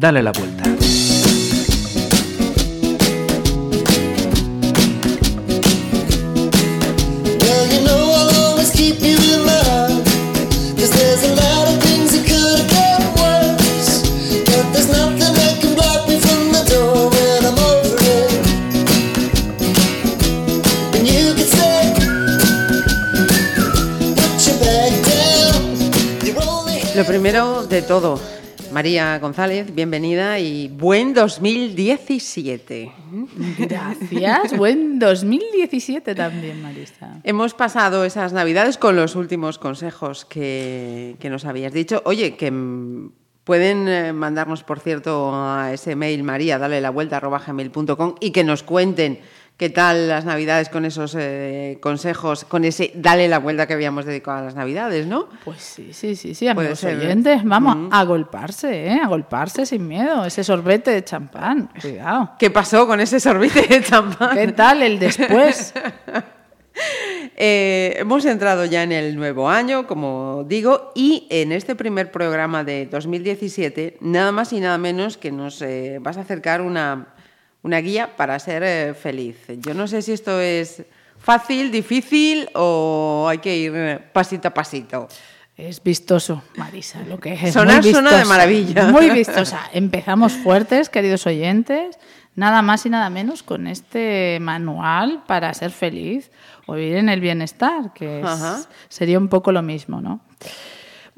Dale la vuelta. Lo primero de todo, María González, bienvenida y buen 2017. Gracias, buen 2017 también, Marisa. Hemos pasado esas navidades con los últimos consejos que, que nos habías dicho. Oye, que pueden eh, mandarnos, por cierto, a ese mail, María, dale la vuelta, arroba gmail.com y que nos cuenten ¿Qué tal las Navidades con esos eh, consejos, con ese dale la vuelta que habíamos dedicado a las Navidades, no? Pues sí, sí, sí, sí, amigos oyentes, vamos a golparse, ¿eh? A golparse sin miedo, ese sorbete de champán, cuidado. ¿Qué pasó con ese sorbete de champán? ¿Qué tal el después? Eh, hemos entrado ya en el nuevo año, como digo, y en este primer programa de 2017, nada más y nada menos que nos eh, vas a acercar una una guía para ser eh, feliz. Yo no sé si esto es fácil, difícil o hay que ir eh, pasito a pasito. Es vistoso, Marisa, lo que es. Sonar suena de maravilla. Muy vistosa. Empezamos fuertes, queridos oyentes, nada más y nada menos con este manual para ser feliz o vivir en el bienestar, que sería un poco lo mismo, ¿no?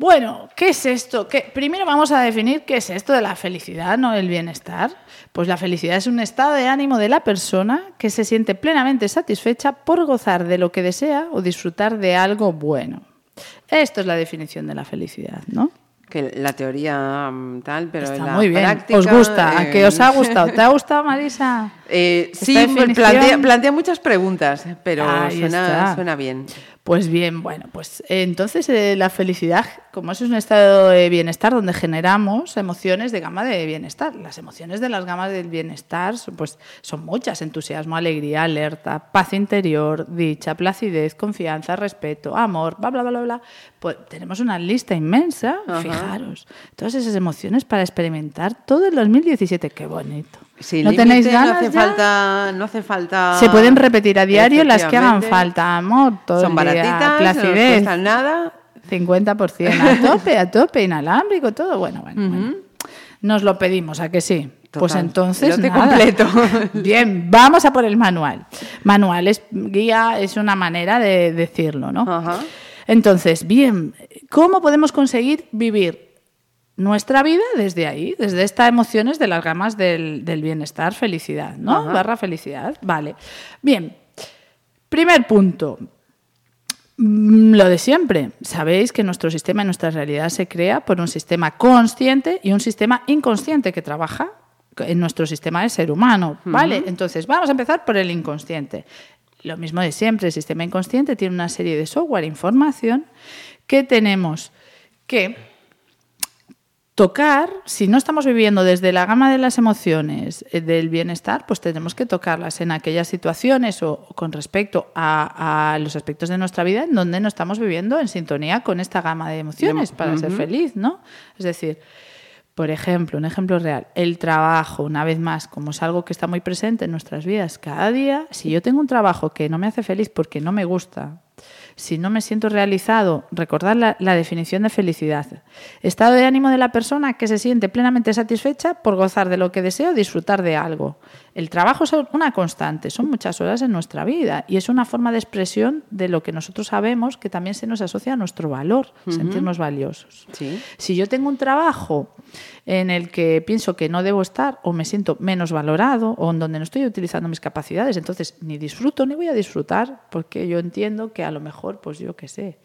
Bueno, ¿qué es esto? Primero vamos a definir qué es esto de la felicidad, no el bienestar. Pues la felicidad es un estado de ánimo de la persona que se siente plenamente satisfecha por gozar de lo que desea o disfrutar de algo bueno. Esto es la definición de la felicidad, ¿no? que la teoría mm, tal, pero Está la muy bien. práctica, ¿Os gusta? ¿A eh, qué os ha gustado? ¿Te ha gustado, Marisa? Eh, ¿Esta sí, definición? plantea, plantea muchas preguntas, pero suena bien. Pues bien, bueno, pues eh, entonces eh, la felicidad, como es un estado de bienestar donde generamos emociones de gama de bienestar. Las emociones de las gamas del bienestar pues, son muchas, entusiasmo, alegría, alerta, paz interior, dicha, placidez, confianza, respeto, amor, bla, bla, bla, bla. Pues tenemos una lista inmensa, Ajá. fijaros, todas esas emociones para experimentar todo el 2017, qué bonito. ¿No tenéis no ganas hace ya? falta, no hace falta. Se pueden repetir a diario las que hagan falta, amor, todo Son el baratitas, no placidez, cuestan nada. 50% a tope, a tope, inalámbrico, todo. Bueno, bueno, bueno. Nos lo pedimos, ¿a que sí? Pues entonces. Nada. completo. Bien, vamos a por el manual. Manual es guía, es una manera de decirlo, ¿no? Ajá. Entonces, bien, ¿cómo podemos conseguir vivir nuestra vida desde ahí, desde estas emociones de las gamas del, del bienestar, felicidad, ¿no? Ajá. Barra felicidad. Vale. Bien. Primer punto. Mm, Lo de siempre. Sabéis que nuestro sistema y nuestra realidad se crea por un sistema consciente y un sistema inconsciente que trabaja en nuestro sistema de ser humano. ¿Vale? Entonces, vamos a empezar por el inconsciente. Lo mismo de siempre, el sistema inconsciente tiene una serie de software, información, que tenemos que tocar, si no estamos viviendo desde la gama de las emociones eh, del bienestar, pues tenemos que tocarlas en aquellas situaciones o, o con respecto a, a los aspectos de nuestra vida en donde no estamos viviendo en sintonía con esta gama de emociones para ser feliz, ¿no? Es decir, por ejemplo, un ejemplo real, el trabajo, una vez más, como es algo que está muy presente en nuestras vidas cada día, si yo tengo un trabajo que no me hace feliz porque no me gusta, si no me siento realizado, recordar la, definición de felicidad. Estado de ánimo de la persona que se siente plenamente satisfecha por gozar de lo que desea o disfrutar de algo. El trabajo es una constante, son muchas horas en nuestra vida y es una forma de expresión de lo que nosotros sabemos que también se nos asocia a nuestro valor, sentirnos valiosos. Sí. Si yo tengo un trabajo en el que pienso que no debo estar o me siento menos valorado o en donde no estoy utilizando mis capacidades, entonces ni disfruto ni voy a disfrutar porque yo entiendo que a lo mejor, pues yo qué sé,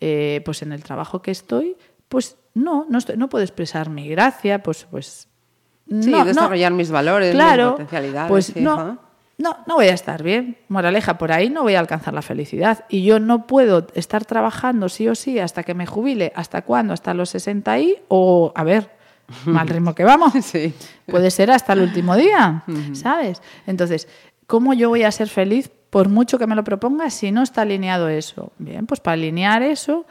eh, pues en el trabajo que estoy, pues no, no, estoy- no puedo expresar mi gracia, pues, pues Sí, no, no. desarrollar mis valores, Claro, mis potencialidades. pues sí, no, no, no voy a estar bien. Moraleja, por ahí no voy a alcanzar la felicidad. Y yo no puedo estar trabajando sí o sí hasta que me jubile. ¿Hasta cuándo? ¿Hasta los 60 y? O, a ver, mal ritmo que vamos. Sí. Puede ser hasta el último día, ¿sabes? Entonces, ¿cómo yo voy a ser feliz por mucho que me lo proponga si no está alineado eso? Bien, pues para alinear eso,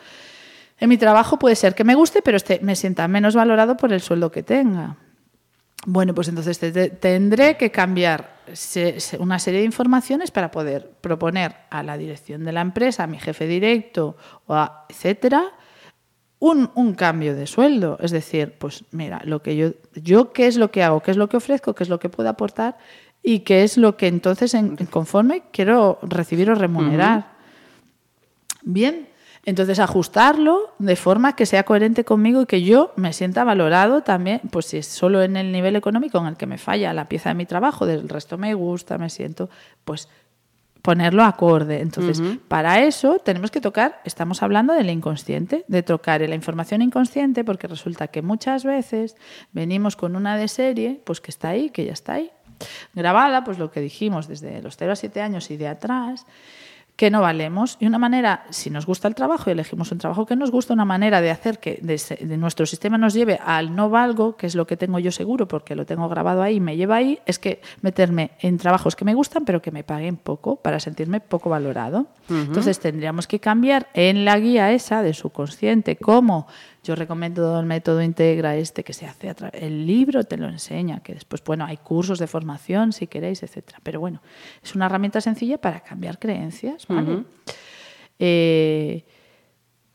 en mi trabajo puede ser que me guste, pero este, me sienta menos valorado por el sueldo que tenga. Bueno, pues entonces te- te- tendré que cambiar se- se- una serie de informaciones para poder proponer a la dirección de la empresa, a mi jefe directo, o a, etcétera, un, un cambio de sueldo. Es decir, pues mira, lo que yo, yo qué es lo que hago, qué es lo que ofrezco, qué es lo que puedo aportar y qué es lo que entonces en, en conforme quiero recibir o remunerar. Bien, entonces ajustarlo de forma que sea coherente conmigo y que yo me sienta valorado también, pues si es solo en el nivel económico en el que me falla la pieza de mi trabajo, del resto me gusta, me siento, pues ponerlo acorde. Entonces, para eso tenemos que tocar, estamos hablando del inconsciente, de tocar la información inconsciente, porque resulta que muchas veces venimos con una de serie, pues que está ahí, que ya está ahí, grabada, pues lo que dijimos desde los 0 a 7 años y de atrás, que no valemos. Y una manera, si nos gusta el trabajo y elegimos un trabajo que nos gusta, una manera de hacer que de, nuestro sistema nos lleve al no valgo, que es lo que tengo yo seguro porque lo tengo grabado ahí y me lleva ahí, es que meterme en trabajos que me gustan pero que me paguen poco para sentirme poco valorado. Entonces tendríamos que cambiar en la guía esa de subconsciente cómo yo recomiendo el método Integra este que se hace a tra- el libro te lo enseña, que después bueno, hay cursos de formación si queréis, etcétera, pero bueno, es una herramienta sencilla para cambiar creencias, ¿vale? Eh,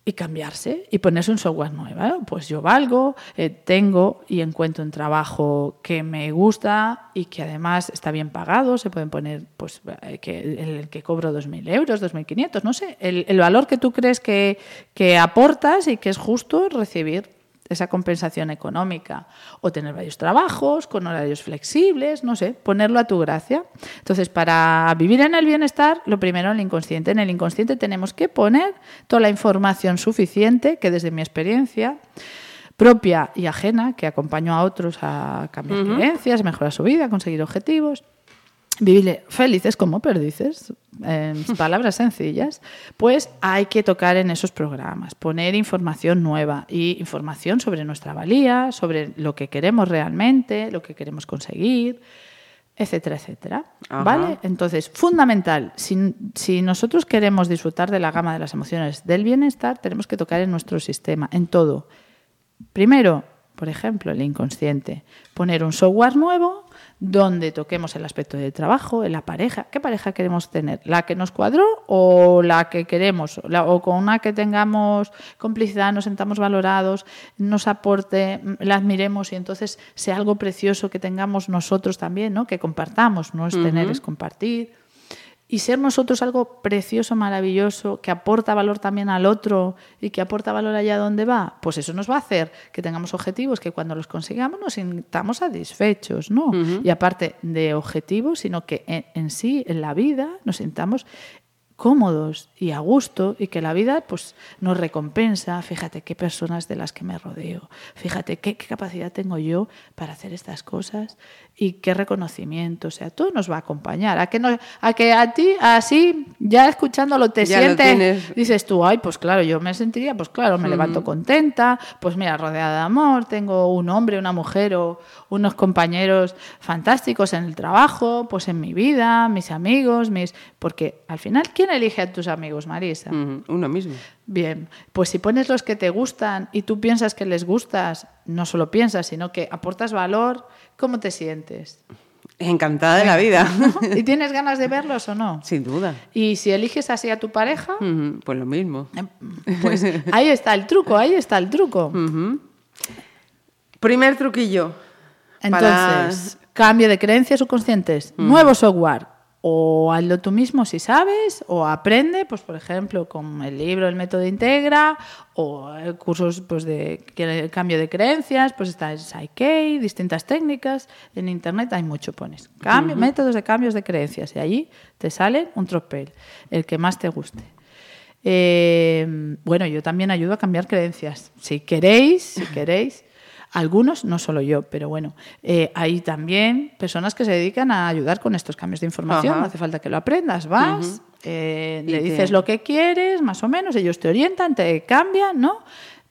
y cambiarse y ponerse un software nuevo. Pues yo valgo, eh, tengo y encuentro un trabajo que me gusta y que además está bien pagado. Se pueden poner pues eh, que el, que cobro 2.000 euros, 2.500, no sé, el, el valor que tú crees que, que aportas y que es justo recibir esa compensación económica o tener varios trabajos con horarios flexibles, no sé, ponerlo a tu gracia. Entonces, para vivir en el bienestar, lo primero en el inconsciente. En el inconsciente tenemos que poner toda la información suficiente que desde mi experiencia propia y ajena, que acompaño a otros a cambiar creencias, mejorar su vida, conseguir objetivos, vivir felices como perdices, en palabras sencillas, pues hay que tocar en esos programas, poner información nueva y información sobre nuestra valía, sobre lo que queremos realmente, lo que queremos conseguir, etcétera, etcétera. Ajá. ¿Vale? Entonces, fundamental, si, si nosotros queremos disfrutar de la gama de las emociones del bienestar, tenemos que tocar en nuestro sistema, en todo. Primero, por ejemplo, el inconsciente. Poner un software nuevo donde toquemos el aspecto del trabajo, en la pareja. ¿Qué pareja queremos tener? ¿La que nos cuadró o la que queremos? La- o con una que tengamos complicidad, nos sentamos valorados, nos aporte, mm, la admiremos y entonces sea algo precioso que tengamos nosotros también, ¿no? Que compartamos, no es tener, es compartir y ser nosotros algo precioso, maravilloso, que aporta valor también al otro y que aporta valor allá donde va, pues eso nos va a hacer que tengamos objetivos que cuando los consigamos nos sintamos satisfechos, ¿no? Y aparte de objetivos, sino que en, en sí, en la vida, nos sintamos cómodos y a gusto y que la vida pues nos recompensa. Fíjate qué personas de las que me rodeo. Fíjate qué, qué capacidad tengo yo para hacer estas cosas y qué reconocimiento o sea todo nos va a acompañar. A que no a que a ti así ya escuchándolo te Ya sientes dices tú ay pues claro yo me sentiría pues claro me levanto contenta pues mira rodeada de amor tengo un hombre una mujer o unos compañeros fantásticos en el trabajo pues en mi vida mis amigos mis porque al final quién elige a tus amigos Marisa Uno mismo. Bien, pues si pones los que te gustan y tú piensas que les gustas, no solo piensas, sino que aportas valor, ¿cómo te sientes? Encantada de la vida. ¿Y tienes ganas de verlos o no? Sin duda. Y si eliges así a tu pareja, Pues lo mismo. pues ahí está el truco, ahí está el truco. Primer truquillo. Entonces, cambio de creencias subconscientes, nuevo software. O hazlo tú mismo si sabes, o aprende, pues por ejemplo, con el libro El método Integra, o eh, cursos pues, de cambio de creencias, pues está el Psyche, distintas técnicas. En internet hay mucho, pones cambio, métodos de cambios de creencias, y allí te sale un tropel, el que más te guste. Eh, bueno, yo también ayudo a cambiar creencias. Si queréis, si queréis, algunos, no solo yo, pero bueno, eh, hay también personas que se dedican a ayudar con estos cambios de información. Ajá. No hace falta que lo aprendas, vas, eh, le te- dices lo que quieres, más o menos, ellos te orientan, te cambian, ¿no?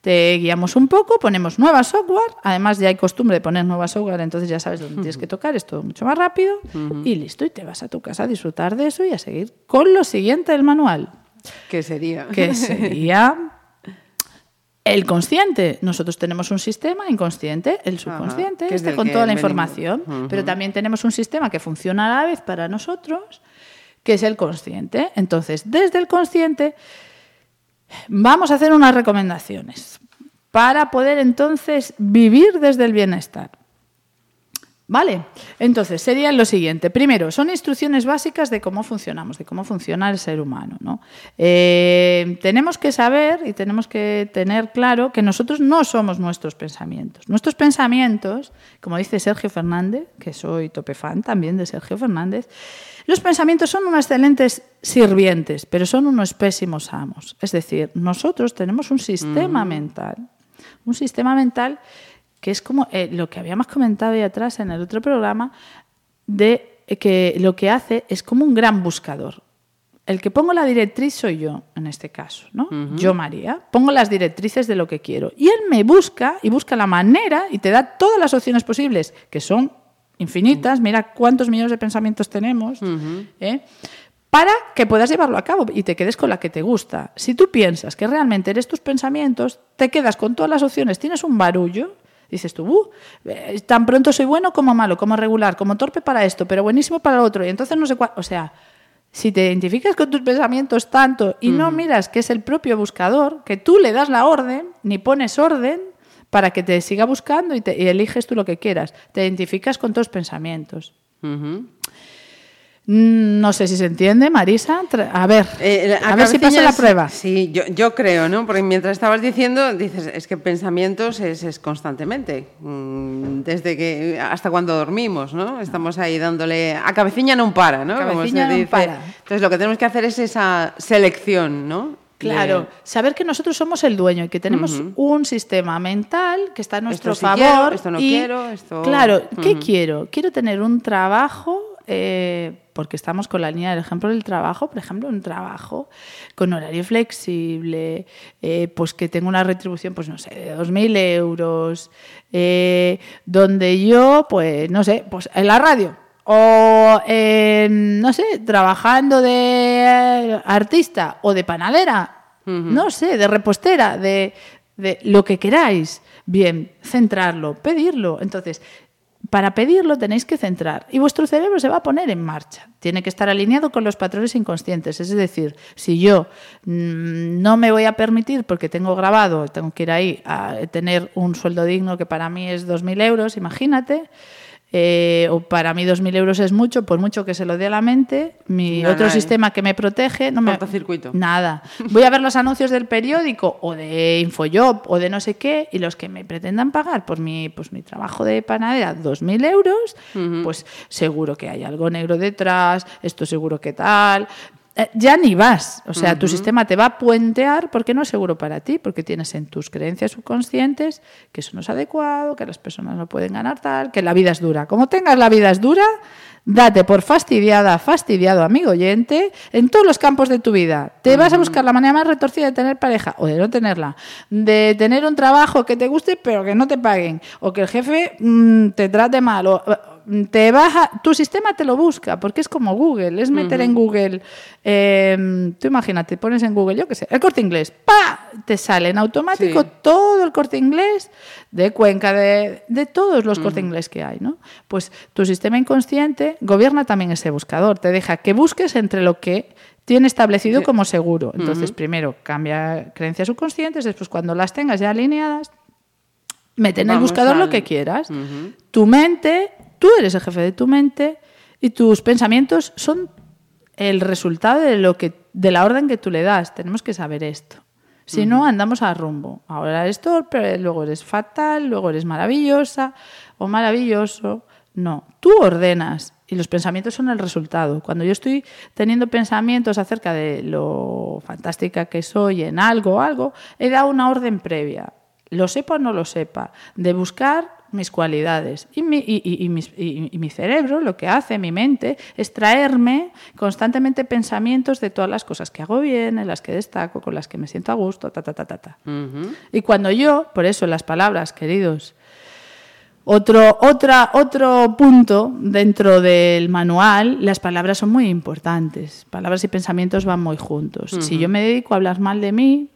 Te guiamos un poco, ponemos nueva software, además ya hay costumbre de poner nueva software, entonces ya sabes dónde tienes que tocar, es todo mucho más rápido y listo, y te vas a tu casa a disfrutar de eso y a seguir con lo siguiente del manual ¿Qué sería? que sería El consciente, nosotros tenemos un sistema inconsciente, el subconsciente, es este con toda la venimos. información, pero también tenemos un sistema que funciona a la vez para nosotros, que es el consciente. Entonces, desde el consciente vamos a hacer unas recomendaciones para poder entonces vivir desde el bienestar. Vale, entonces sería lo siguiente. Primero, son instrucciones básicas de cómo funcionamos, de cómo funciona el ser humano. ¿no? Eh, tenemos que saber y tenemos que tener claro que nosotros no somos nuestros pensamientos. Nuestros pensamientos, como dice Sergio Fernández, que soy tope fan también de Sergio Fernández, los pensamientos son unos excelentes sirvientes, pero son unos pésimos amos. Es decir, nosotros tenemos un sistema mental, un sistema mental que es como eh, lo que habíamos comentado ahí atrás en el otro programa, de que lo que hace es como un gran buscador. El que pongo la directriz soy yo, en este caso, ¿no? Yo, María, pongo las directrices de lo que quiero. Y él me busca y busca la manera y te da todas las opciones posibles, que son infinitas. Mira cuántos millones de pensamientos tenemos. ¿eh? para que puedas llevarlo a cabo y te quedes con la que te gusta. Si tú piensas que realmente eres tus pensamientos, te quedas con todas las opciones, tienes un barullo, dices tú, "Uh, tan pronto soy bueno como malo, como regular, como torpe para esto, pero buenísimo para lo otro, y entonces no sé cuál, o sea, si te identificas con tus pensamientos tanto y no miras que es el propio buscador, que tú le das la orden, ni pones orden para que te siga buscando y, te- y eliges tú lo que quieras, te identificas con tus pensamientos. No sé si se entiende, Marisa. A ver, Eh, a ver si pasa la prueba. Sí, yo, yo creo, ¿no? Porque mientras estabas diciendo, dices, es que pensamientos es, es constantemente, mm, desde que hasta cuando dormimos, ¿no? Estamos ahí dándole a cabeciña no para, ¿no? Como se dice. para. Entonces lo que tenemos que hacer es esa selección, ¿no? Claro, De- saber que nosotros somos el dueño y que tenemos un sistema mental que está a nuestro Esto sí favor. quiero, esto no y, quiero, esto- Claro, ¿qué quiero? Quiero tener un trabajo, eh, porque estamos con la línea del ejemplo del trabajo, por ejemplo, un trabajo con horario flexible, eh, pues que tenga una retribución, pues no sé, de 2.000 euros, eh, donde yo, pues no sé, pues en la radio. O, eh, no sé, trabajando de artista o de panadera, no sé, de repostera, de, de lo que queráis. Bien, centrarlo, pedirlo. Entonces, para pedirlo tenéis que centrar y vuestro cerebro se va a poner en marcha. Tiene que estar alineado con los patrones inconscientes. Es decir, si yo mm, no me voy a permitir, porque tengo grabado, tengo que ir ahí a tener un sueldo digno que para mí es 2.000 euros, imagínate, eh, o para mí 2.000 euros es mucho, por mucho que se lo dé a la mente, mi No, otro no, eh. sistema que me protege no me... Cortocircuito. Nada. Voy a ver los anuncios del periódico o de Infojob o de no sé qué y los que me pretendan pagar por mi, pues, mi trabajo de panadera 2.000 euros, pues seguro que hay algo negro detrás, esto seguro que tal. Eh, ya ni vas. O sea, tu sistema te va a puentear porque no es seguro para ti, porque tienes en tus creencias subconscientes que eso no es adecuado, que las personas no pueden ganar tal, que la vida es dura. Como tengas la vida es dura, date por fastidiada, fastidiado, amigo oyente, en todos los campos de tu vida. Te vas a buscar la manera más retorcida de tener pareja o de no tenerla, de tener un trabajo que te guste pero que no te paguen, o que el jefe mm, te trate mal, o te baja, tu sistema te lo busca, porque es como Google, es meter en Google, eh, tú imagínate, pones en Google, yo qué sé, el corte inglés, ¡pa! Te sale en automático Sí. todo el corte inglés de Cuenca, de, de todos los corte inglés que hay, ¿no? Pues tu sistema inconsciente gobierna también ese buscador, te deja que busques entre lo que tiene establecido Sí. como seguro. Entonces, primero cambia creencias subconscientes, después cuando las tengas ya alineadas, mete en el buscador lo que quieras. Tu mente, tú eres el jefe de tu mente y tus pensamientos son el resultado de lo que de la orden que tú le das. Tenemos que saber esto. Si no, andamos a rumbo. Ahora eres torpe, luego eres fatal, luego eres maravillosa o maravilloso. No, tú ordenas y los pensamientos son el resultado. Cuando yo estoy teniendo pensamientos acerca de lo fantástica que soy en algo o algo, he dado una orden previa lo sepa o no lo sepa, de buscar mis cualidades. Y mi, y- y- y mis- y- y mi cerebro lo que hace, mi mente, es traerme constantemente pensamientos de todas las cosas que hago bien, en las que destaco, con las que me siento a gusto, ta, ta, ta, ta, ta. Y cuando yo, por eso las palabras, queridos, otro, otra, otro punto dentro del manual, las palabras son muy importantes. Palabras y pensamientos van muy juntos. Si yo me dedico a hablar mal de mí,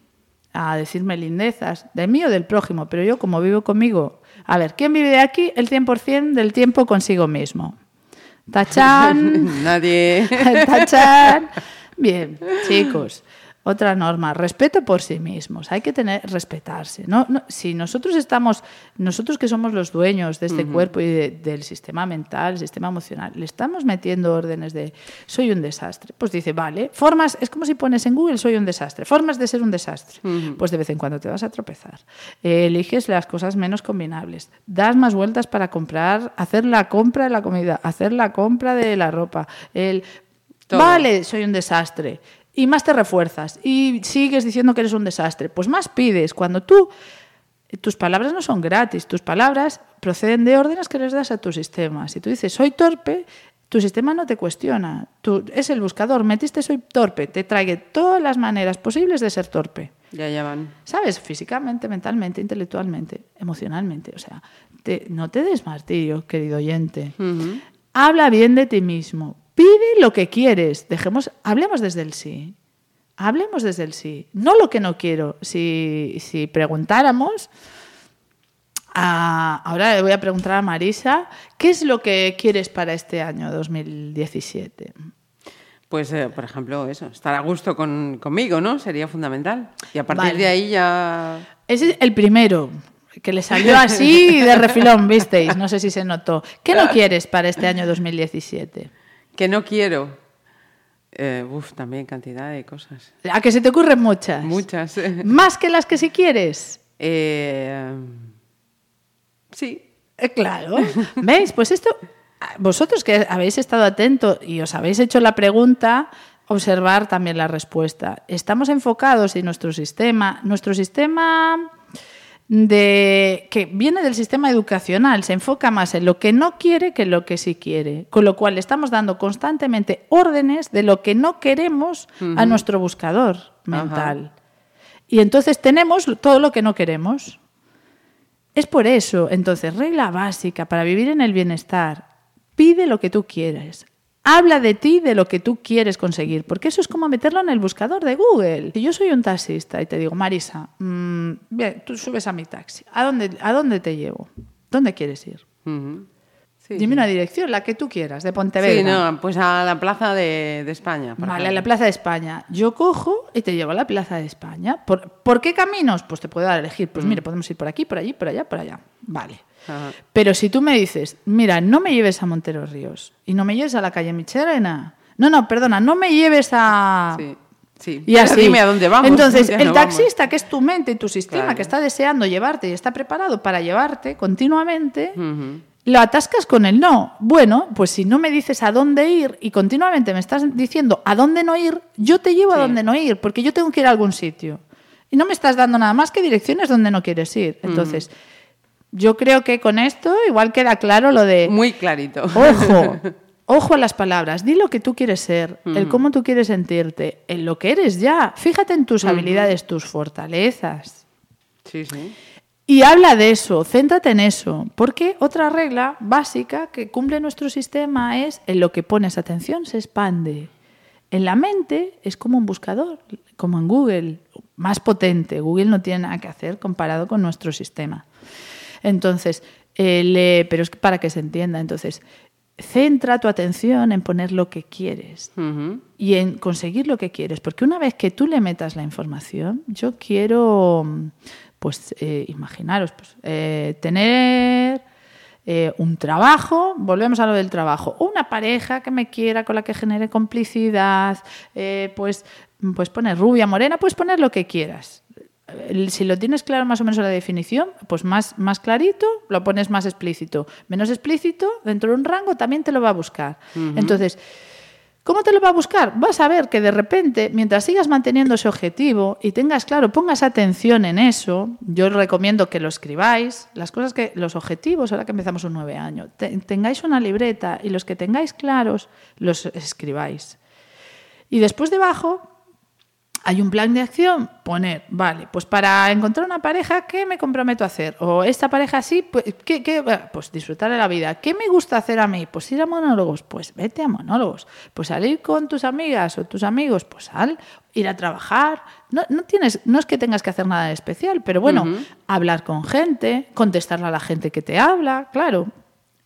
a decirme lindezas, de mí o del prójimo, pero yo como vivo conmigo, a ver, ¿quién vive aquí el 100% del tiempo consigo mismo? Tachán. Nadie. Tachán. Bien, chicos. Otra norma, respeto por sí mismos. Hay que tener, respetarse. No, no, si nosotros estamos, nosotros que somos los dueños de este cuerpo y de- del sistema mental, sistema emocional, le estamos metiendo órdenes de soy un desastre. Pues dice, vale, formas, es como si pones en Google soy un desastre, formas de ser un desastre. Pues de vez en cuando te vas a tropezar. Eh, eliges las cosas menos combinables. Das más vueltas para comprar, hacer la compra de la comida, hacer la compra de la ropa. El, Todo. Vale, soy un desastre. Y más te refuerzas y sigues diciendo que eres un desastre. Pues más pides. Cuando tú, tus palabras no son gratis, tus palabras proceden de órdenes que les das a tu sistema. Si tú dices soy torpe, tu sistema no te cuestiona. Tú, es el buscador, metiste soy torpe, te trae todas las maneras posibles de ser torpe. Ya, ya van. ¿Sabes? Físicamente, mentalmente, intelectualmente, emocionalmente. O sea, te- no te des martirio, querido oyente. Habla bien de ti mismo. Pide lo que quieres. Dejemos, hablemos desde el sí. Hablemos desde el sí. No lo que no quiero. Si, si preguntáramos, a- ahora le voy a preguntar a Marisa, ¿qué es lo que quieres para este año 2017? Pues, eh, por ejemplo, eso, estar a gusto con, conmigo, ¿no? Sería fundamental. Y a partir Vale. de ahí ya... Ese es el primero, que le salió así de refilón, visteis, no sé si se notó. ¿Qué no quieres para este año 2017? Que no quiero. Eh, uf, también cantidad de cosas. A que se te ocurren muchas. Muchas. Más que las que sí quieres. Eh, sí. Eh, claro. ¿Veis? Pues esto, vosotros que habéis estado atentos y os habéis hecho la pregunta, observar también la respuesta. Estamos enfocados en nuestro sistema, nuestro sistema de que viene del sistema educacional, se enfoca más en lo que no quiere que en lo que sí quiere, con lo cual le estamos dando constantemente órdenes de lo que no queremos a nuestro buscador mental. Y entonces tenemos todo lo que no queremos. Es por eso, entonces, regla básica para vivir en el bienestar, pide lo que tú quieres. Habla de ti, de lo que tú quieres conseguir, porque eso es como meterlo en el buscador de Google. Si yo soy un taxista y te digo, Marisa, mm, bien, tú subes a mi taxi, ¿a dónde, ¿a dónde te llevo? ¿Dónde quieres ir? Sí, Dime una dirección, la que tú quieras, de Pontevedra. Sí, no, pues a la plaza de, de España. por Vale, a la Plaza de España. Yo cojo y te llevo a la Plaza de España. ¿Por, ¿por qué caminos? Pues te puedo dar a elegir. Pues mire, podemos ir por aquí, por allí, por allá, por allá. Vale. Ajá. Pero si tú me dices, mira, no me lleves a Montero Ríos y no me lleves a la calle Michelena. No, no, perdona, no me lleves a... Sí, sí. Y así. Dime a dónde vamos. Entonces, el vamos. taxista, que es tu mente y tu sistema, Claro. que está deseando llevarte y está preparado para llevarte continuamente. Lo atascas con el no. Bueno, pues si no me dices a dónde ir y continuamente me estás diciendo a dónde no ir, yo te llevo a dónde no ir, porque yo tengo que ir a algún sitio. Y no me estás dando nada más que direcciones donde no quieres ir. Entonces, yo creo que con esto igual queda claro lo de... Muy clarito. Ojo, ojo a las palabras. Di lo que tú quieres ser, el cómo tú quieres sentirte, en lo que eres ya. Fíjate en tus habilidades, tus fortalezas. Sí, sí. Y habla de eso, céntrate en eso. Porque otra regla básica que cumple nuestro sistema es en lo que pones atención se expande. En la mente es como un buscador, como en Google, más potente. Google no tiene nada que hacer comparado con nuestro sistema. Entonces, eh, le- pero es para que se entienda. Entonces, centra tu atención en poner lo que quieres y en conseguir lo que quieres. Porque una vez que tú le metas la información, yo quiero, pues, eh, imaginaros, pues, eh, tener eh, un trabajo, volvemos a lo del trabajo, una pareja que me quiera, con la que genere complicidad, eh, pues, pues poner rubia, morena, puedes poner lo que quieras. Si lo tienes claro más o menos la definición, pues más, más clarito, lo pones más explícito. Menos explícito, dentro de un rango, también te lo va a buscar. Entonces, ¿Cómo te lo va a buscar? Vas a ver que de repente, mientras sigas manteniendo ese objetivo y tengas claro, pongas atención en eso, yo recomiendo que lo escribáis, las cosas que, los objetivos, ahora que empezamos un nueve año, te- tengáis una libreta y los que tengáis claros, los escribáis. Y después debajo, hay un plan de acción, poner, vale, pues para encontrar una pareja, ¿qué me comprometo a hacer? O esta pareja sí, pues, ¿qué, qué? pues disfrutar de la vida. ¿Qué me gusta hacer a mí? Pues ir a monólogos, pues vete a monólogos. Pues salir con tus amigas o tus amigos, pues sal, ir a trabajar. No, no tienes, no es que tengas que hacer nada especial, pero bueno, hablar con gente, contestarle a la gente que te habla, claro.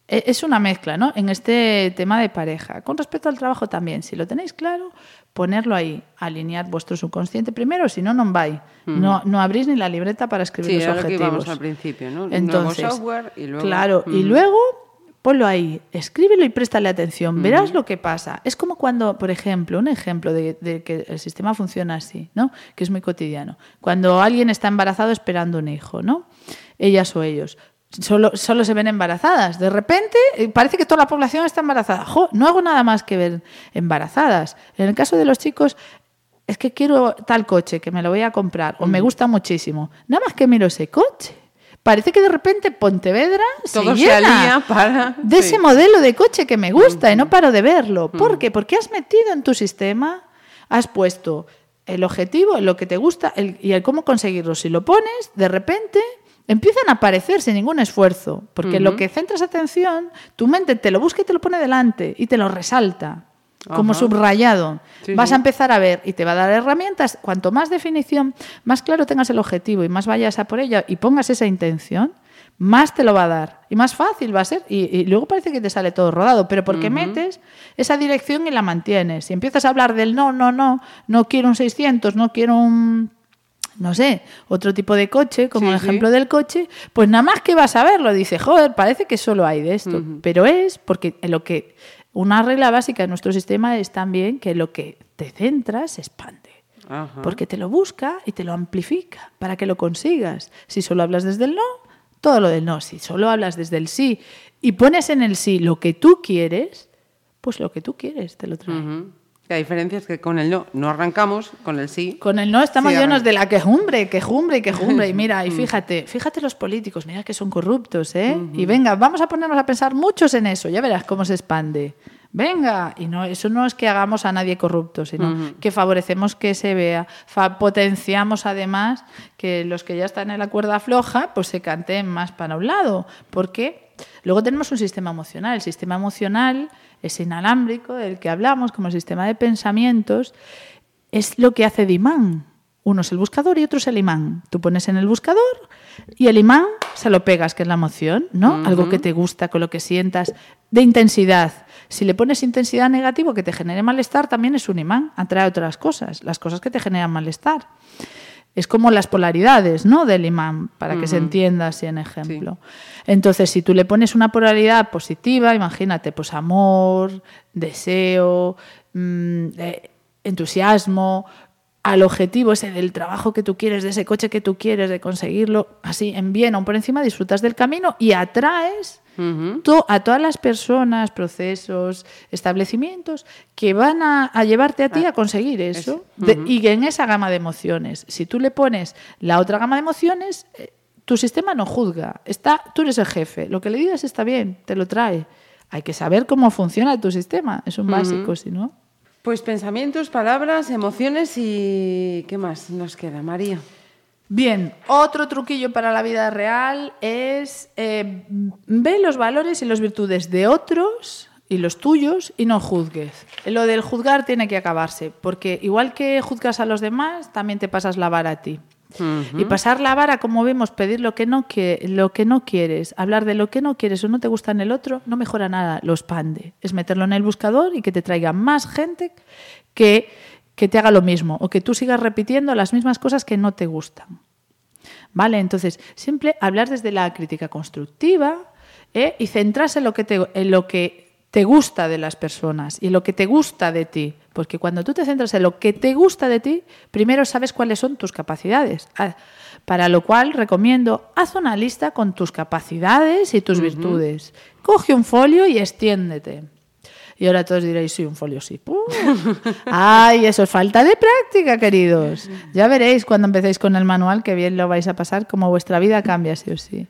E, es una mezcla, ¿no? En este tema de pareja. Con respecto al trabajo también, si lo tenéis claro, ponerlo ahí, alinear vuestro subconsciente primero, si no, no vais. no, no abrís ni la libreta para escribir sí, los objetivos. Lo que al principio, ¿no? Entonces, Nuevo software y luego... Claro, y luego ponlo ahí, escríbelo y préstale atención, verás lo que pasa. Es como cuando, por ejemplo, un ejemplo de, de, que el sistema funciona así, ¿no? Que es muy cotidiano. Cuando alguien está embarazado esperando un hijo, ¿no? Ellas o ellos solo, solo se ven embarazadas. De repente eh, parece que toda la población está embarazada. Jo, no hago nada más que ver embarazadas. En el caso de los chicos, es que quiero tal coche, que me lo voy a comprar, o me gusta muchísimo. Nada más que miro ese coche. Parece que de repente Pontevedra Todo se llena se para... de ese modelo de coche que me gusta y no paro de verlo. ¿Por qué? Porque has metido en tu sistema, has puesto el objetivo, lo que te gusta el, y el cómo conseguirlo. Si lo pones, de repente empiezan a aparecer sin ningún esfuerzo, porque lo que centras atención, tu mente te lo busca y te lo pone delante y te lo resalta. Como subrayado. Sí, Vas sí. a empezar a ver y te va a dar herramientas. Cuanto más definición, más claro tengas el objetivo y más vayas a por ella y pongas esa intención, más te lo va a dar y más fácil va a ser. Y, y luego parece que te sale todo rodado, pero porque metes esa dirección y la mantienes. Si empiezas a hablar del no, no, no, no quiero un 600, no quiero un no sé, otro tipo de coche, como Sí, el sí. ejemplo del coche, pues nada más que vas a verlo, dice, joder, parece que solo hay de esto. Pero es porque lo que una regla básica de nuestro sistema es también que lo que te centras se expande. Ajá. Porque te lo busca y te lo amplifica para que lo consigas. Si solo hablas desde el no, todo lo del no. Si solo hablas desde el sí y pones en el sí lo que tú quieres, pues lo que tú quieres te lo trae. La diferencia es que con el no no arrancamos, con el sí. Con el no estamos Sí, llenos de la quejumbre, quejumbre y quejumbre. Y mira, y fíjate, fíjate los políticos, mira que son corruptos, ¿eh? Y venga, vamos a ponernos a pensar muchos en eso, ya verás cómo se expande. Venga, y no, eso no es que hagamos a nadie corrupto, sino que favorecemos que se vea, potenciamos además que los que ya están en la cuerda floja, pues se canten más para un lado. Porque luego tenemos un sistema emocional. El sistema emocional, ese inalámbrico del que hablamos, como sistema de pensamientos, es lo que hace de imán. Uno es el buscador y otro es el imán. Tú pones en el buscador y el imán se lo pegas, que es la emoción, ¿no? Algo que te gusta, con lo que sientas, de intensidad. Si le pones intensidad negativa que te genere malestar, también es un imán, atrae otras cosas, las cosas que te generan malestar. Es como las polaridades, ¿no? Del imán, para que se entienda así en ejemplo. Entonces, si tú le pones una polaridad positiva, imagínate, pues amor, deseo, mm, eh, entusiasmo, al objetivo ese del trabajo que tú quieres, de ese coche que tú quieres, de conseguirlo, así en bien o por encima, disfrutas del camino y atraes to- a todas las personas, procesos, establecimientos que van a, a llevarte a ti a conseguir eso. De- y en esa gama de emociones, si tú le pones la otra gama de emociones, eh, tu sistema no juzga. Está, tú eres el jefe. Lo que le digas está bien, te lo trae. Hay que saber cómo funciona tu sistema. Es un básico, si no. Pues pensamientos, palabras, emociones y ¿qué más nos queda, María? Bien, otro truquillo para la vida real es eh, ve los valores y las virtudes de otros y los tuyos y no juzgues. Lo del juzgar tiene que acabarse, porque igual que juzgas a los demás, también te pasas la vara a ti. Y pasar la vara, como vemos, pedir lo que, no que, lo que no quieres, hablar de lo que no quieres o no te gusta en el otro, no mejora nada, lo expande. Es meterlo en el buscador y que te traiga más gente que, que te haga lo mismo o que tú sigas repitiendo las mismas cosas que no te gustan. ¿Vale? Entonces, siempre hablar desde la crítica constructiva ¿eh? y centrarse en lo, que te, en lo que te gusta de las personas y lo que te gusta de ti. Porque cuando tú te centras en lo que te gusta de ti, primero sabes cuáles son tus capacidades. Ah, Para lo cual recomiendo, haz una lista con tus capacidades y tus virtudes. Coge un folio y extiéndete. Y ahora todos diréis, sí, un folio sí. ¡Pum! ¡Ay, eso es falta de práctica, queridos! Ya veréis cuando empecéis con el manual que bien lo vais a pasar, como vuestra vida cambia sí o sí.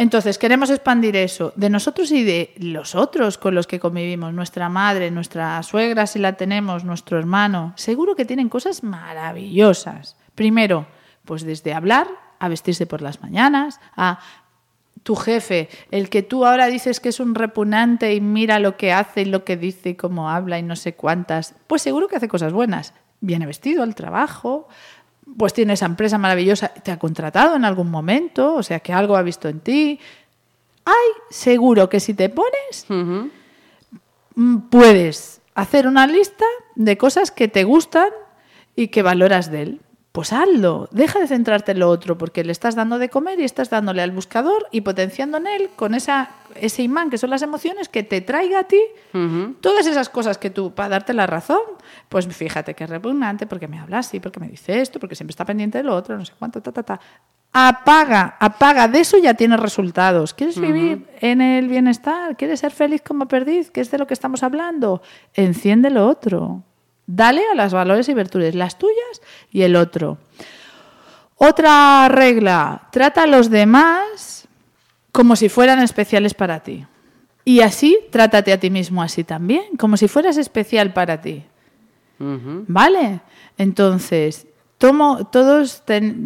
Entonces, queremos expandir eso de nosotros y de los otros con los que convivimos, nuestra madre, nuestra suegra si la tenemos, nuestro hermano. Seguro que tienen cosas maravillosas. Primero, pues desde hablar a vestirse por las mañanas, a tu jefe, el que tú ahora dices que es un repugnante y mira lo que hace y lo que dice y cómo habla y no sé cuántas, pues seguro que hace cosas buenas. Viene vestido al trabajo, pues tiene esa empresa maravillosa, te ha contratado en algún momento, o sea que algo ha visto en ti. Hay seguro que si te pones, mm, puedes hacer una lista de cosas que te gustan y que valoras de él pues hazlo, deja de centrarte en lo otro, porque le estás dando de comer y estás dándole al buscador y potenciando en él con esa, ese imán que son las emociones que te traiga a ti todas esas cosas que tú, para darte la razón, pues fíjate que es repugnante porque me habla así, porque me dice esto, porque siempre está pendiente de lo otro, no sé cuánto, ta, ta, ta. Apaga, apaga, de eso ya tienes resultados. ¿Quieres vivir en el bienestar? ¿Quieres ser feliz como perdiz? ¿Qué es de lo que estamos hablando? Enciende lo otro. Dale a las valores y virtudes, las tuyas y el otro. Otra regla, trata a los demás como si fueran especiales para ti. Y así, trátate a ti mismo así también, como si fueras especial para ti. ¿Vale? Entonces, todos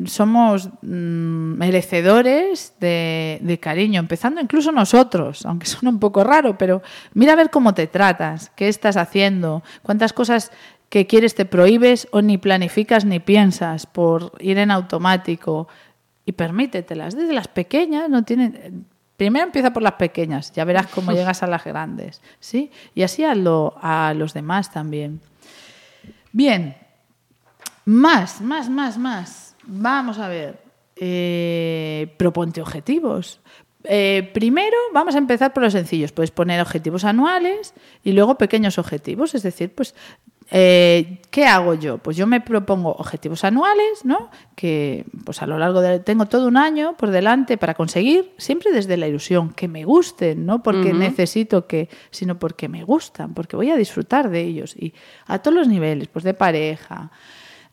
somos mm, merecedores de, cariño, empezando incluso nosotros, aunque suena un poco raro, pero mira a ver cómo te tratas, qué estás haciendo, cuántas cosas que quieres te prohíbes o ni planificas ni piensas por ir en automático y permítetelas. Desde las pequeñas no tienen... Primero empieza por las pequeñas, ya verás cómo llegas a las grandes, ¿sí? Y así hazlo a los demás también. Bien, más, más, más, más. Vamos a ver. Eh, proponte objetivos. Eh, primero vamos a empezar por los sencillos. Puedes poner objetivos anuales y luego pequeños objetivos. Es decir, pues, eh, ¿qué hago yo? Pues yo me propongo objetivos anuales, ¿no? Que pues a lo largo de tengo todo un año por delante para conseguir, siempre desde la ilusión, que me gusten, no porque necesito que, sino porque me gustan, porque voy a disfrutar de ellos y a todos los niveles, pues de pareja,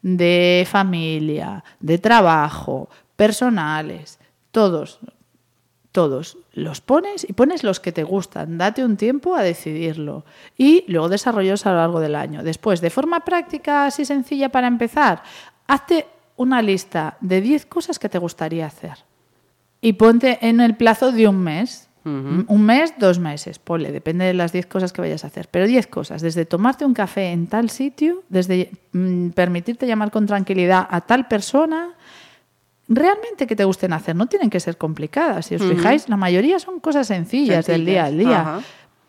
de familia, de trabajo, personales, todos, todos los pones y pones los que te gustan. Date un tiempo a decidirlo y luego desarrollos a lo largo del año. Después, de forma práctica, así sencilla para empezar, hazte una lista de 10 cosas que te gustaría hacer y ponte en el plazo de un mes. Un mes, dos meses, ponle, depende de las 10 cosas que vayas a hacer. Pero 10 cosas, desde tomarte un café en tal sitio, desde mm, permitirte llamar con tranquilidad a tal persona, realmente que te gusten hacer. No tienen que ser complicadas. Si os fijáis, la mayoría son cosas sencillas, del día al día.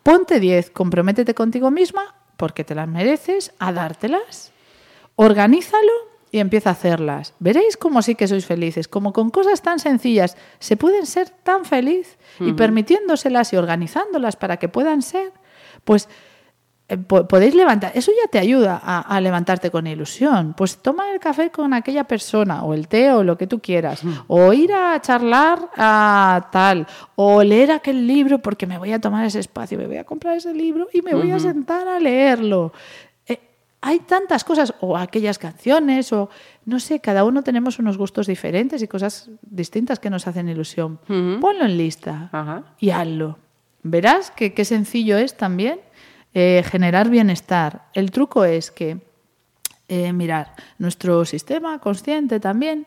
Ponte 10, comprométete contigo misma, porque te las mereces, a dártelas. Organízalo y empieza a hacerlas. Veréis cómo sí que sois felices, como con cosas tan sencillas se pueden ser tan feliz y permitiéndoselas y organizándolas para que puedan ser, pues eh, podéis levantar, eso ya te ayuda a, levantarte con ilusión. Pues toma el café con aquella persona, o el té, o lo que tú quieras, o ir a charlar a tal, o leer aquel libro porque me voy a tomar ese espacio, me voy a comprar ese libro y me voy a sentar a leerlo hay tantas cosas, o aquellas canciones, o no sé, cada uno tenemos unos gustos diferentes y cosas distintas que nos hacen ilusión. Ponlo en lista y hazlo. Verás que qué sencillo es también eh, generar bienestar. El truco es que, eh, mirar, nuestro sistema consciente también,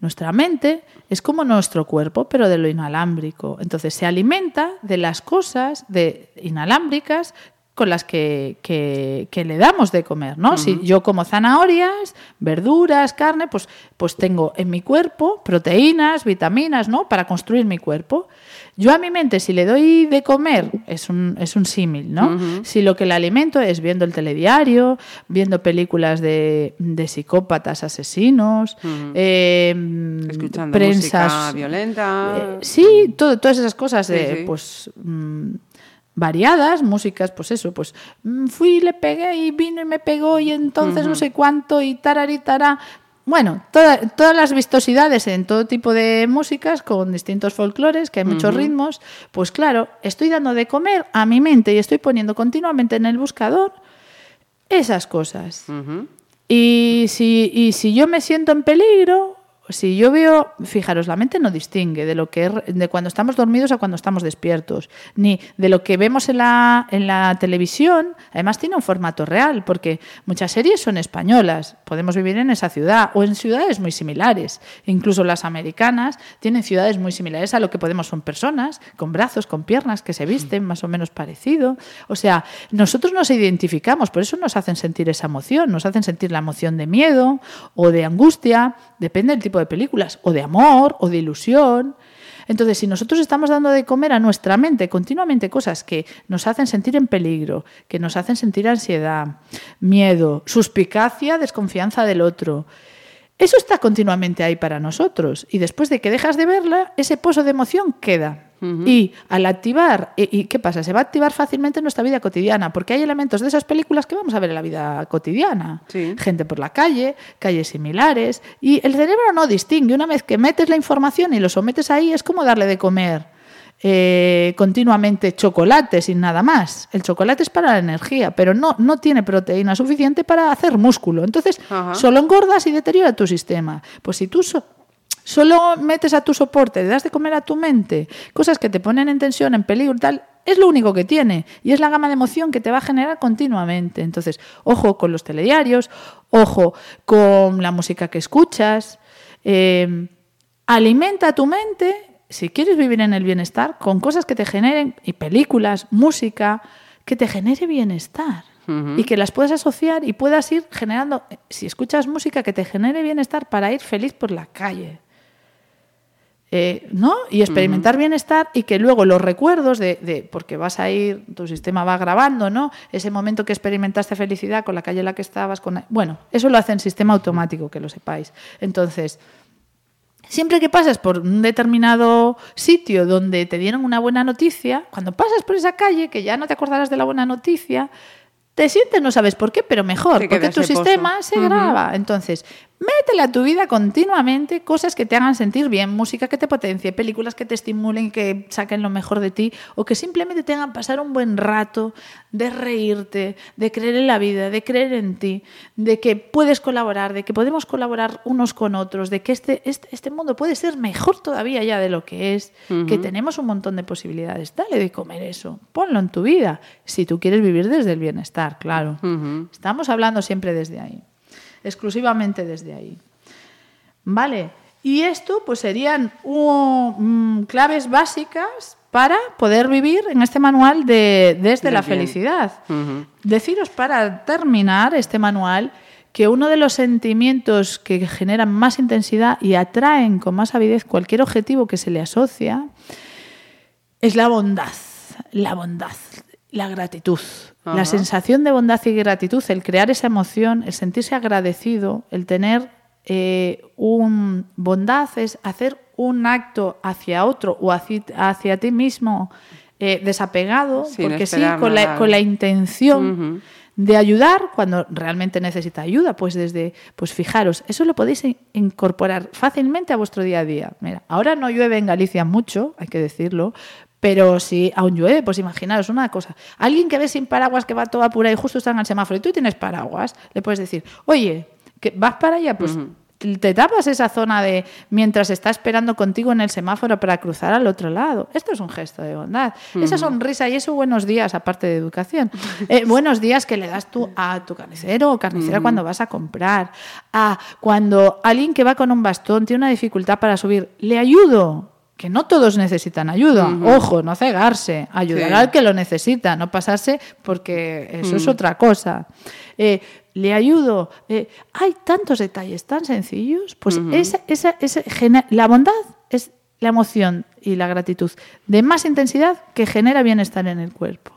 nuestra mente, es como nuestro cuerpo, pero de lo inalámbrico. Entonces se alimenta de las cosas de inalámbricas con las que, que, le damos de comer, ¿no? Si yo como zanahorias, verduras, carne, pues, pues tengo en mi cuerpo proteínas, vitaminas, ¿no? Para construir mi cuerpo. Yo a mi mente, si le doy de comer, es un, es un símil, ¿no? Si lo que le alimento es viendo el telediario, viendo películas de, de psicópatas asesinos, eh, escuchando música violenta. Eh, sí, todo, todas esas cosas, de, pues... Mm, variadas, músicas, pues eso, pues mm, fui, le pegué y vino y me pegó y entonces no sé cuánto y tararitara. Bueno, todas las vistosidades en todo tipo de músicas con distintos folclores, que hay muchos ritmos, pues claro, estoy dando de comer a mi mente y estoy poniendo continuamente en el buscador esas cosas. y, si, y si yo me siento en peligro, si yo veo, fijaros, la mente no distingue de lo que de cuando estamos dormidos a cuando estamos despiertos, ni de lo que vemos en la, en la televisión. Además tiene un formato real, porque muchas series son españolas, podemos vivir en esa ciudad o en ciudades muy similares. Incluso las americanas tienen ciudades muy similares a lo que podemos son personas con brazos, con piernas que se visten más o menos parecido. O sea, nosotros nos identificamos, por eso nos hacen sentir esa emoción, nos hacen sentir la emoción de miedo o de angustia, depende del tipo de películas, o de amor, o de ilusión. Entonces, si nosotros estamos dando de comer a nuestra mente continuamente cosas que nos hacen sentir en peligro, que nos hacen sentir ansiedad, miedo, suspicacia, desconfianza del otro, eso está continuamente ahí para nosotros. Y después de que dejas de verla, ese pozo de emoción queda. Y al activar, y, qué pasa? Se va a activar fácilmente en nuestra vida cotidiana, porque hay elementos de esas películas que vamos a ver en la vida cotidiana. Gente por la calle, calles similares, y el cerebro no distingue. Una vez que metes la información y lo sometes ahí, es como darle de comer. Eh, continuamente chocolate sin nada más. El chocolate es para la energía, pero no, no tiene proteína suficiente para hacer músculo. Entonces, solo engordas y deteriora tu sistema. Pues si tú Solo metes a tu soporte, le das de comer a tu mente cosas que te ponen en tensión, en peligro, tal, es lo único que tiene y es la gama de emoción que te va a generar continuamente. Entonces, ojo con los telediarios, ojo con la música que escuchas, eh, alimenta tu mente, si quieres vivir en el bienestar, con cosas que te generen, y películas, música, que te genere bienestar. Y que las puedas asociar y puedas ir generando, si escuchas música que te genere bienestar para ir feliz por la calle. Eh, ¿no? Y experimentar bienestar y que luego los recuerdos de, porque vas a ir, tu sistema va grabando, ¿no? Ese momento que experimentaste felicidad con la calle en la que estabas, con bueno, eso lo hace en sistema automático, que lo sepáis. Entonces, siempre que pasas por un determinado sitio donde te dieron una buena noticia, cuando pasas por esa calle, que ya no te acordarás de la buena noticia, te sientes, no sabes por qué, pero mejor, porque tu sistema se graba. Entonces, Métele a tu vida continuamente cosas que te hagan sentir bien, música que te potencie, películas que te estimulen, que saquen lo mejor de ti o que simplemente te hagan pasar un buen rato de reírte, de creer en la vida, de creer en ti, de que puedes colaborar, de que podemos colaborar unos con otros, de que este, este, este mundo puede ser mejor todavía ya de lo que es, que tenemos un montón de posibilidades. Dale de comer eso, ponlo en tu vida, si tú quieres vivir desde el bienestar, claro. Estamos hablando siempre desde ahí exclusivamente desde ahí. ¿Vale? Y esto pues serían mm, claves básicas para poder vivir en este manual de Desde la Felicidad. Deciros para terminar este manual que uno de los sentimientos que generan más intensidad y atraen con más avidez cualquier objetivo que se le asocia es la bondad. La bondad la gratitud. La sensación de bondad y gratitud, el crear esa emoción, el sentirse agradecido, el tener eh, un bondad es hacer un acto hacia otro o hacia, ti mismo eh, desapegado, porque sí, con la, con la, intención de ayudar cuando realmente necesita ayuda. Pues desde, pues fijaros, eso lo podéis incorporar fácilmente a vuestro día a día. Mira, ahora no llueve en Galicia mucho, hay que decirlo, pero si aún llueve, pues imaginaros una cosa. Alguien que ve sin paraguas que va todo apurado y justo está en el semáforo y tú tienes paraguas, le puedes decir, oye, que vas para allá, pues te tapas esa zona de mientras está esperando contigo en el semáforo para cruzar al otro lado. Esto es un gesto de bondad. Esa sonrisa y eso buenos días, aparte de educación. Eh, buenos días que le das tú a tu carnicero o carnicera cuando vas a comprar. A cuando alguien que va con un bastón tiene una dificultad para subir, le ayudo que no todos necesitan ayuda. Ojo, no cegarse, ayudar al que lo necesita, no pasarse porque eso es otra cosa. Eh, le ayudo. Eh, hay tantos detalles tan sencillos. Pues esa, esa, la bondad es la emoción y la gratitud de más intensidad que genera bienestar en el cuerpo.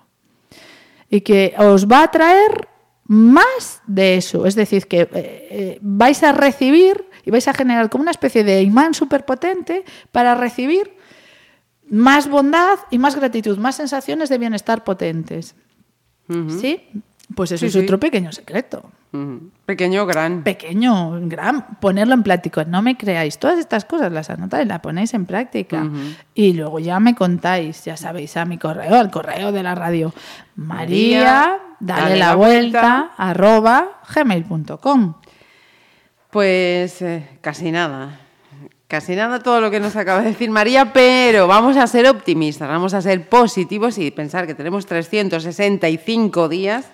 Y que os va a traer más de eso. Es decir, que eh, vais a recibir y vais a generar como una especie de imán superpotente para recibir más bondad y más gratitud, más sensaciones de bienestar potentes. ¿Sí? Pues eso es otro pequeño secreto. Pequeño, gran. Pequeño, gran. Ponerlo en práctica. No me creáis. Todas estas cosas las anotáis, las ponéis en práctica. Y luego ya me contáis, ya sabéis, a mi correo, al correo de la radio. María, dale, la, vuelta, arroba gmail.com. Pues eh, casi nada. Casi nada todo lo que nos acaba de decir María, pero vamos a ser optimistas, vamos a ser positivos y pensar que tenemos 365 días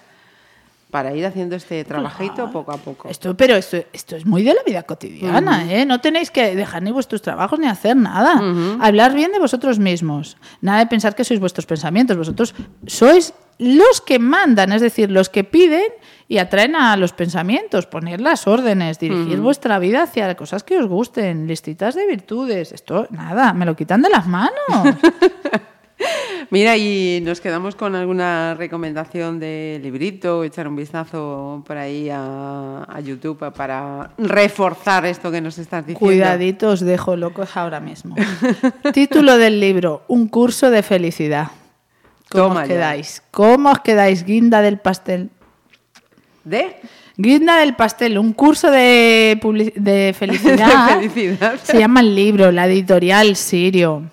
para ir haciendo este trabajito poco a poco. Esto, pero esto, esto es muy de la vida cotidiana, ¿eh? No tenéis que dejar ni vuestros trabajos ni hacer nada. Hablar bien de vosotros mismos. Nada de pensar que sois vuestros pensamientos. Vosotros sois los que mandan, es decir, los que piden y atraen a los pensamientos, poner las órdenes, dirigir vuestra vida hacia cosas que os gusten, listitas de virtudes. Esto, nada, me lo quitan de las manos. Mira, y nos quedamos con alguna recomendación de librito, echar un vistazo por ahí a, YouTube para reforzar esto que nos estás diciendo. Cuidadito, os dejo locos ahora mismo. Título del libro, Un curso de felicidad. ¿Cómo os quedáis? ¿Cómo os quedáis, guinda del pastel? ¿De? Guinda del pastel, un curso de, de felicidad. de felicidad. Se llama el libro, la editorial Sirio.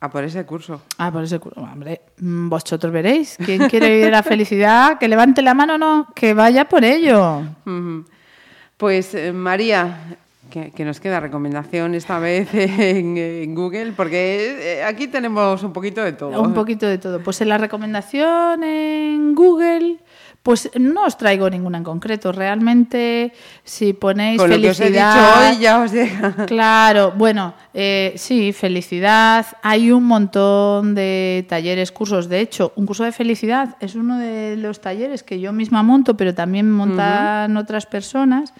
A por ese curso. Ah, por ese curso. Hombre, mm, vosotros veréis. ¿Quién quiere vivir la felicidad? Que levante la mano no, que vaya por ello. Pues eh, María, que, nos queda recomendación esta vez en, Google, porque eh, aquí tenemos un poquito de todo. Un poquito de todo. Pues en la recomendación en Google pues no os traigo ninguna en concreto. Realmente, si ponéis Con felicidad. Lo que os he dicho hoy ya os llega. Claro, bueno, eh, sí, felicidad. Hay un montón de talleres, cursos. De hecho, un curso de felicidad es uno de los talleres que yo misma monto, pero también montan otras personas.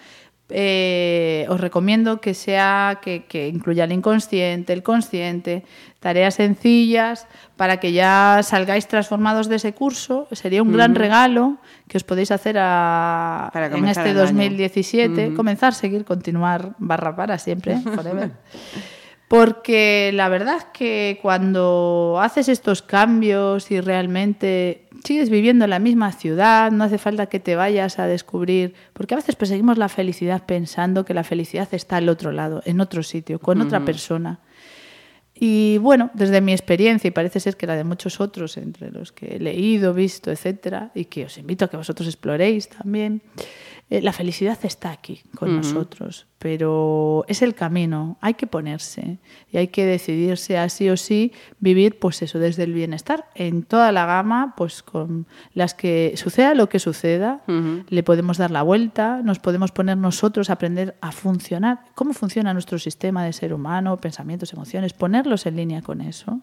Eh, os recomiendo que sea que, que, incluya el inconsciente, el consciente, tareas sencillas para que ya salgáis transformados de ese curso. Sería un gran regalo que os podéis hacer a, en este 2017. Comenzar, seguir, continuar, barra para siempre, forever. Porque la verdad es que cuando haces estos cambios y realmente sigues viviendo en la misma ciudad, no hace falta que te vayas a descubrir, porque a veces perseguimos la felicidad pensando que la felicidad está al otro lado, en otro sitio, con otra persona. Y bueno, desde mi experiencia, y parece ser que la de muchos otros, entre los que he leído, visto, etcétera, y que os invito a que vosotros exploréis también, eh, la felicidad está aquí con nosotros, pero es el camino, hay que ponerse y hay que decidirse así o sí vivir pues eso desde el bienestar en toda la gama, pues con las que suceda lo que suceda, le podemos dar la vuelta, nos podemos poner nosotros a aprender a funcionar, cómo funciona nuestro sistema de ser humano, pensamientos, emociones, ponerlos en línea con eso,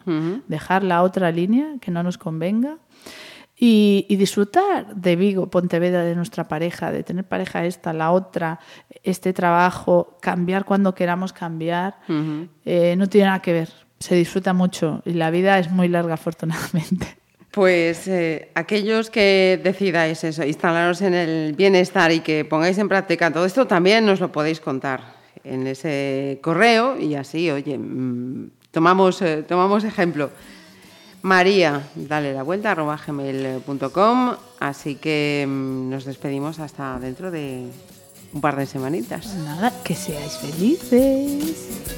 dejar la otra línea que no nos convenga y, disfrutar de Vigo, Pontevedra, de nuestra pareja, de tener pareja esta, la otra, este trabajo, cambiar cuando queramos cambiar, eh, no tiene nada que ver. Se disfruta mucho y la vida es muy larga, afortunadamente. Pues eh, aquellos que decidáis eso, instalaros en el bienestar y que pongáis en práctica todo esto, también nos lo podéis contar en ese correo y así, oye, mm, tomamos, eh, tomamos ejemplo. María, dale la vuelta, arroba gmail.com. Así que mm, nos despedimos hasta dentro de un par de semanitas. Nada, que seáis felices.